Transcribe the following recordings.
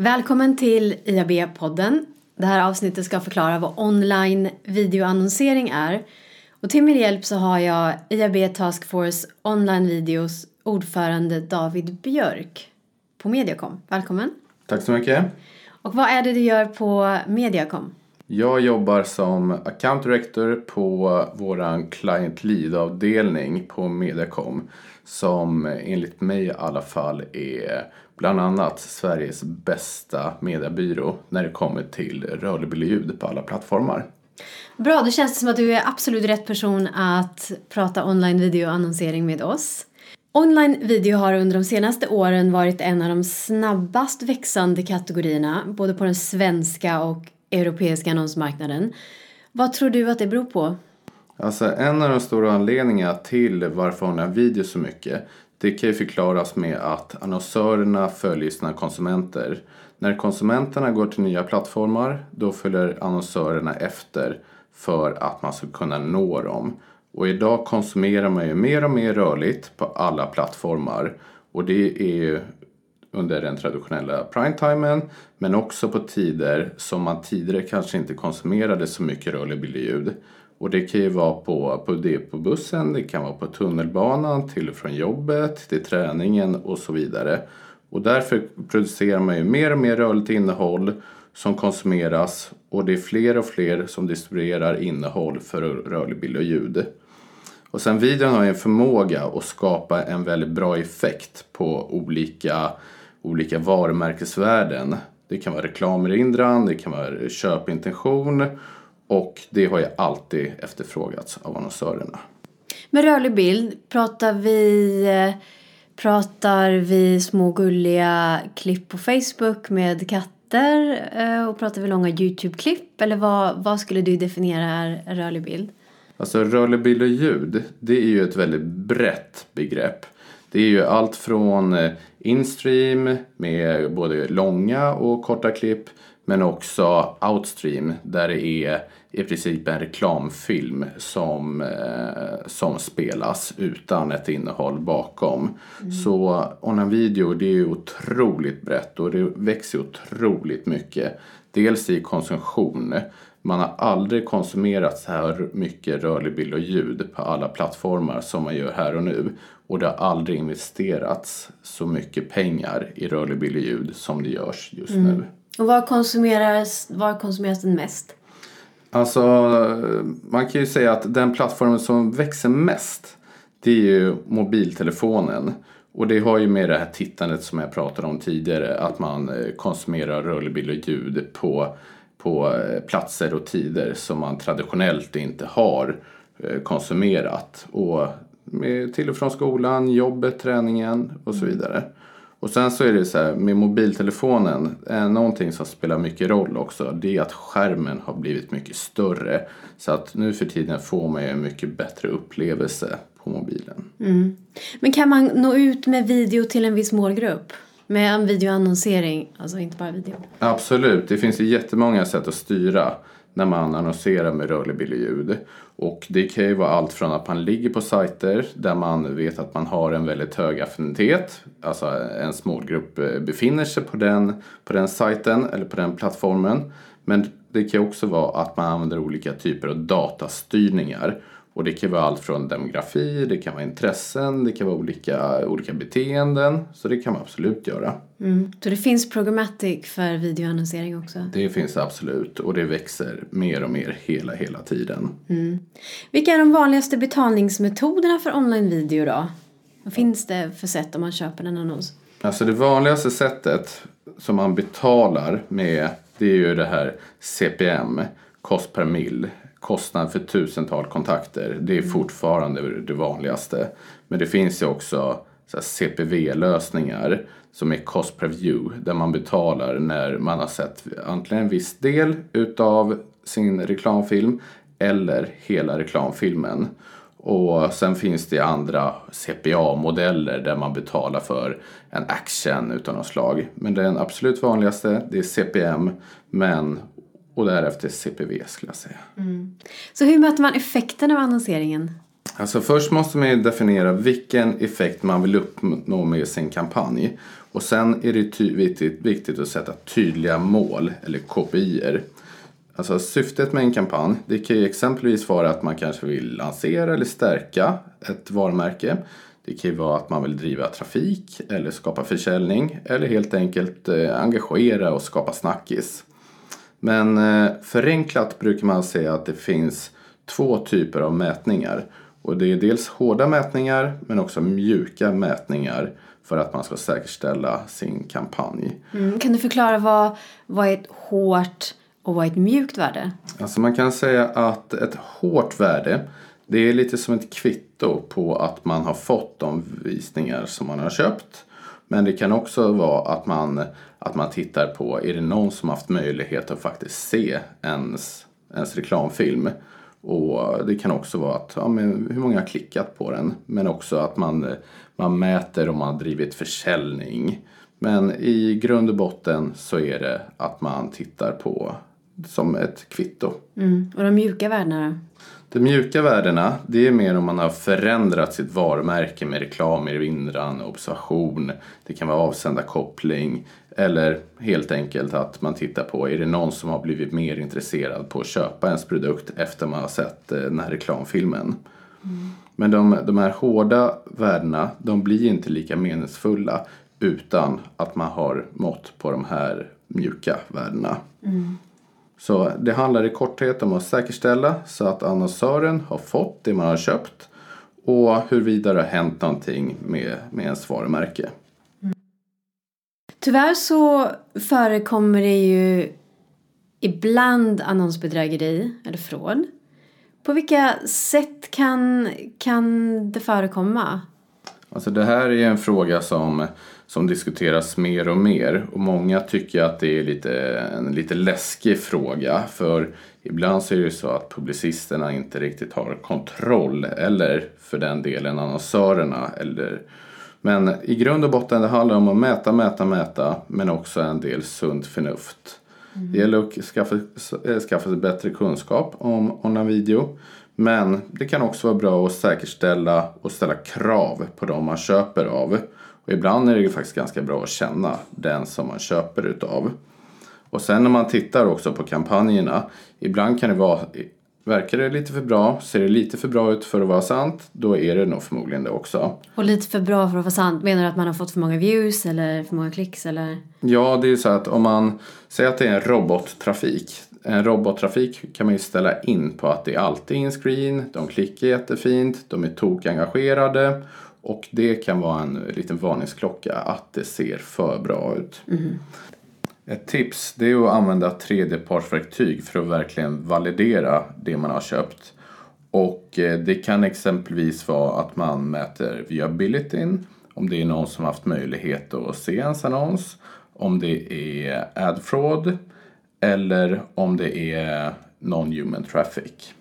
Välkommen till IAB-podden. Det här avsnittet ska förklara vad online videoannonsering är. Och till min hjälp så har jag IAB Task Force Online Videos ordförande David Björk på Mediacom. Välkommen! Tack så mycket! Och vad är det du gör på Mediacom? Jag jobbar som account director på vår client lead-avdelning på Mediacom som enligt mig i alla fall är bland annat Sveriges bästa mediebyrå när det kommer till rörlig ljud på alla plattformar. Bra, då känns det som att du är absolut rätt person att prata online videoannonsering med oss. Online video har under de senaste åren varit en av de snabbast växande kategorierna både på den svenska och europeiska annonsmarknaden. Vad tror du att det beror på? Alltså en av de stora anledningarna till varför online video så mycket det kan ju förklaras med att annonsörerna följer sina konsumenter. När konsumenterna går till nya plattformar då följer annonsörerna efter för att man ska kunna nå dem. Och idag konsumerar man ju mer och mer rörligt på alla plattformar. Och det är ju under den traditionella primetimen men också på tider som man tidigare kanske inte konsumerade så mycket rörlig bild och det kan ju vara på, på, det på bussen, det kan vara på tunnelbanan, till och från jobbet, till träningen och så vidare. Och därför producerar man ju mer och mer rörligt innehåll som konsumeras och det är fler och fler som distribuerar innehåll för rörlig bild och ljud. Och sen videon har ju en förmåga att skapa en väldigt bra effekt på olika, olika varumärkesvärden. Det kan vara reklamerinran, det kan vara köpintention och det har ju alltid efterfrågats av annonsörerna. Med rörlig bild, pratar vi, pratar vi små gulliga klipp på Facebook med katter eh, och pratar vi långa YouTube-klipp eller vad, vad skulle du definiera är rörlig bild? Alltså rörlig bild och ljud, det är ju ett väldigt brett begrepp. Det är ju allt från eh, instream med både långa och korta klipp men också outstream där det är i princip en reklamfilm som, eh, som spelas utan ett innehåll bakom. Mm. Så online video det är ju otroligt brett och det växer otroligt mycket. Dels i konsumtion. Man har aldrig konsumerat så här mycket rörlig bild och ljud på alla plattformar som man gör här och nu. Och det har aldrig investerats så mycket pengar i rörlig bild och ljud som det görs just mm. nu. Och var konsumeras, var konsumeras den mest? Alltså, man kan ju säga att den plattformen som växer mest det är ju mobiltelefonen. Och det har ju med det här tittandet som jag pratade om tidigare, att man eh, konsumerar rörlig bild och ljud på, på eh, platser och tider som man traditionellt inte har eh, konsumerat. Och till och från skolan, jobbet, träningen och så vidare. Och sen så är det så här med mobiltelefonen, eh, någonting som spelar mycket roll också det är att skärmen har blivit mycket större. Så att nu för tiden får man ju en mycket bättre upplevelse på mobilen. Mm. Men kan man nå ut med video till en viss målgrupp? Med en videoannonsering, alltså inte bara video? Absolut, det finns ju jättemånga sätt att styra när man annonserar med rörlig bild och ljud. Och det kan ju vara allt från att man ligger på sajter där man vet att man har en väldigt hög affinitet, alltså en målgrupp eh, befinner sig på den, på den sajten eller på den plattformen. Men det kan också vara att man använder olika typer av datastyrningar och det kan vara allt från demografi, det kan vara intressen, det kan vara olika, olika beteenden. Så det kan man absolut göra. Mm. Så det finns programmatic för videoannonsering också? Det finns absolut och det växer mer och mer hela, hela tiden. Mm. Vilka är de vanligaste betalningsmetoderna för online-video då? Vad finns det för sätt om man köper en annons? Alltså det vanligaste sättet som man betalar med det är ju det här CPM, kost per mil kostnad för tusental kontakter. Det är mm. fortfarande det vanligaste. Men det finns ju också CPV-lösningar som är cost per view där man betalar när man har sett antingen en viss del utav sin reklamfilm eller hela reklamfilmen. Och sen finns det andra CPA-modeller där man betalar för en action utav något slag. Men den absolut vanligaste det är CPM men och därefter CPV skulle jag säga. Mm. Så hur möter man effekten av annonseringen? Alltså först måste man ju definiera vilken effekt man vill uppnå med sin kampanj. Och sen är det viktigt, viktigt att sätta tydliga mål eller KPIer. Alltså syftet med en kampanj det kan ju exempelvis vara att man kanske vill lansera eller stärka ett varumärke. Det kan ju vara att man vill driva trafik eller skapa försäljning eller helt enkelt eh, engagera och skapa snackis. Men eh, förenklat brukar man säga att det finns två typer av mätningar. Och det är dels hårda mätningar men också mjuka mätningar för att man ska säkerställa sin kampanj. Mm. Kan du förklara vad, vad är ett hårt och vad är ett mjukt värde? Alltså man kan säga att ett hårt värde det är lite som ett kvitto på att man har fått de visningar som man har köpt. Men det kan också vara att man, att man tittar på, är det någon som haft möjlighet att faktiskt se ens, ens reklamfilm? Och det kan också vara att, ja, men hur många har klickat på den? Men också att man, man mäter om man har drivit försäljning. Men i grund och botten så är det att man tittar på som ett kvitto. Mm. Och de mjuka värdena då? De mjuka värdena, det är mer om man har förändrat sitt varumärke med reklam, erinran, observation. Det kan vara avsända koppling eller helt enkelt att man tittar på, är det någon som har blivit mer intresserad på att köpa ens produkt efter man har sett eh, den här reklamfilmen. Mm. Men de, de här hårda värdena, de blir inte lika meningsfulla utan att man har mått på de här mjuka värdena. Mm. Så det handlar i korthet om att säkerställa så att annonsören har fått det man har köpt och huruvida det har hänt någonting med, med ens varumärke. Tyvärr så förekommer det ju ibland annonsbedrägeri eller fråd. På vilka sätt kan, kan det förekomma? Alltså det här är en fråga som som diskuteras mer och mer. Och många tycker att det är lite, en lite läskig fråga. För ibland så är det så att publicisterna inte riktigt har kontroll. Eller för den delen annonsörerna. Eller, men i grund och botten det handlar om att mäta, mäta, mäta. Men också en del sunt förnuft. Mm. Det gäller att skaffa, eh, skaffa sig bättre kunskap om online video. Men det kan också vara bra att säkerställa och ställa krav på de man köper av. Och ibland är det faktiskt ganska bra att känna den som man köper utav. Och sen när man tittar också på kampanjerna. Ibland kan det vara, verkar det lite för bra, ser det lite för bra ut för att vara sant, då är det nog förmodligen det också. Och lite för bra för att vara sant, menar du att man har fått för många views eller för många klicks eller? Ja, det är ju så att om man säger att det är en robottrafik. En robottrafik kan man ju ställa in på att det är alltid in screen, de klickar jättefint, de är tokengagerade och det kan vara en liten varningsklocka att det ser för bra ut. Mm. Ett tips det är att använda tredjepartsverktyg för att verkligen validera det man har köpt. Och eh, det kan exempelvis vara att man mäter viabilityn, om det är någon som haft möjlighet att se ens annons, om det är ad fraud eller om det är non-human traffic.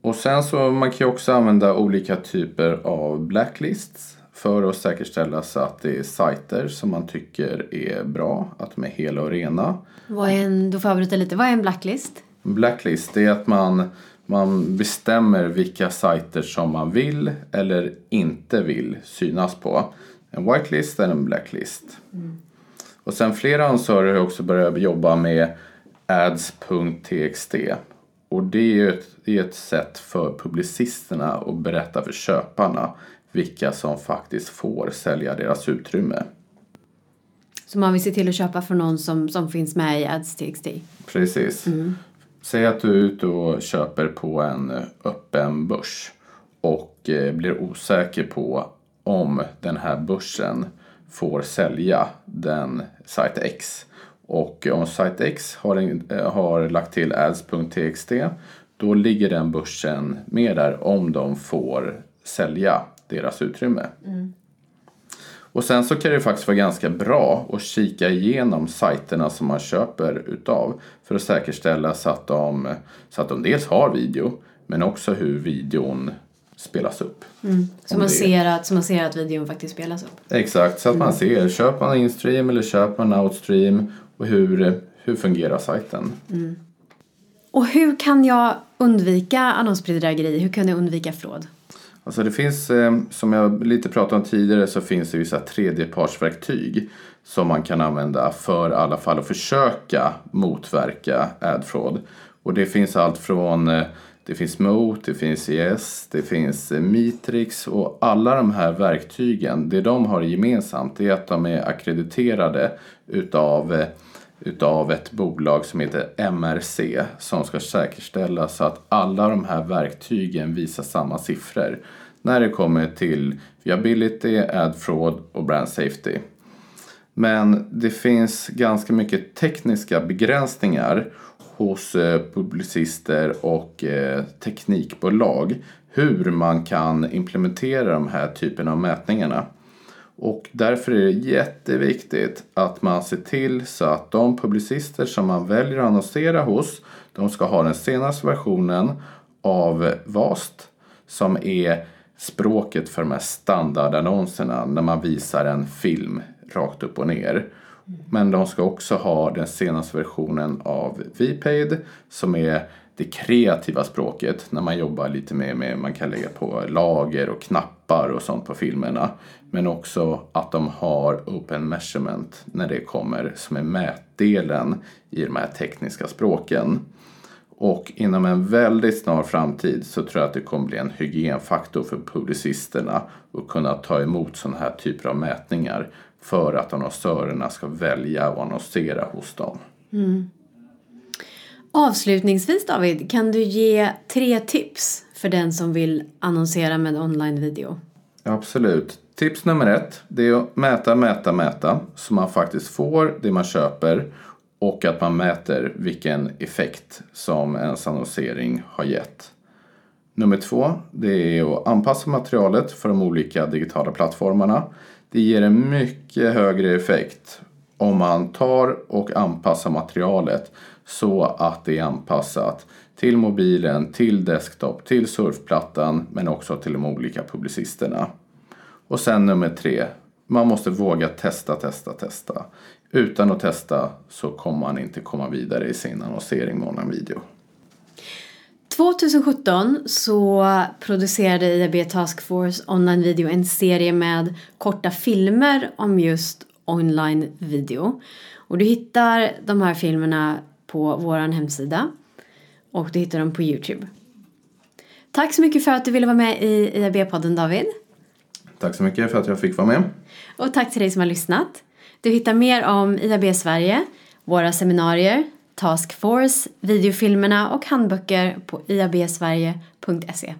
Och sen så man kan ju också använda olika typer av blacklists för att säkerställa så att det är sajter som man tycker är bra, att de är hela och rena. Vad är en, då får jag bryta lite, vad är en blacklist? Blacklist det är att man, man bestämmer vilka sajter som man vill eller inte vill synas på. En whitelist eller en blacklist. Mm. Och sen flera annonsörer har också börjat jobba med ads.txt och det är ju ett, det är ett sätt för publicisterna att berätta för köparna vilka som faktiskt får sälja deras utrymme. Så man vill se till att köpa från någon som, som finns med i Ads.txt? Precis. Mm. Säg att du är ute och köper på en öppen börs och eh, blir osäker på om den här börsen får sälja den sajt X och om SiteX har, en, eh, har lagt till ads.txt då ligger den börsen med där om de får sälja deras utrymme. Mm. Och sen så kan det faktiskt vara ganska bra att kika igenom sajterna som man köper utav för att säkerställa så att de, så att de dels har video men också hur videon spelas upp. Mm. Så, man ser att, så man ser att videon faktiskt spelas upp? Exakt, så att mm. man ser, köper man instream eller köper man outstream och hur, hur fungerar sajten? Mm. Och hur kan jag undvika annonsbedrägeri? Hur kan jag undvika fraud? Alltså det finns, eh, som jag lite pratade om tidigare, så finns det vissa tredjepartsverktyg som man kan använda för i alla fall att försöka motverka ad fraud. Och det finns allt från eh, det finns Moat, det finns ES, det finns eh, Mitrix och alla de här verktygen, det de har gemensamt är att de är akkrediterade utav, utav ett bolag som heter MRC som ska säkerställa så att alla de här verktygen visar samma siffror när det kommer till viability, ad fraud och brand safety. Men det finns ganska mycket tekniska begränsningar hos eh, publicister och eh, teknikbolag hur man kan implementera de här typen av mätningarna. Och därför är det jätteviktigt att man ser till så att de publicister som man väljer att annonsera hos de ska ha den senaste versionen av VAST som är språket för de här standardannonserna när man visar en film rakt upp och ner. Men de ska också ha den senaste versionen av VPaid som är det kreativa språket när man jobbar lite mer med, man kan lägga på lager och knappar och sånt på filmerna. Men också att de har Open Measurement när det kommer som är mätdelen i de här tekniska språken. Och inom en väldigt snar framtid så tror jag att det kommer bli en hygienfaktor för publicisterna att kunna ta emot sådana här typer av mätningar för att annonsörerna ska välja att annonsera hos dem. Mm. Avslutningsvis David, kan du ge tre tips för den som vill annonsera med online-video? Absolut. Tips nummer ett, det är att mäta, mäta, mäta så man faktiskt får det man köper och att man mäter vilken effekt som ens annonsering har gett. Nummer två, det är att anpassa materialet för de olika digitala plattformarna. Det ger en mycket högre effekt om man tar och anpassar materialet så att det är anpassat till mobilen, till desktop, till surfplattan men också till de olika publicisterna. Och sen nummer tre, man måste våga testa, testa, testa. Utan att testa så kommer man inte komma vidare i sin annonsering med online video. 2017 så producerade IAB Task Force Online Video en serie med korta filmer om just online video. Och du hittar de här filmerna på vår hemsida och du hittar dem på Youtube. Tack så mycket för att du ville vara med i IAB-podden David. Tack så mycket för att jag fick vara med. Och tack till dig som har lyssnat. Du hittar mer om IAB Sverige, våra seminarier, Task Force, videofilmerna och handböcker på iabsverige.se.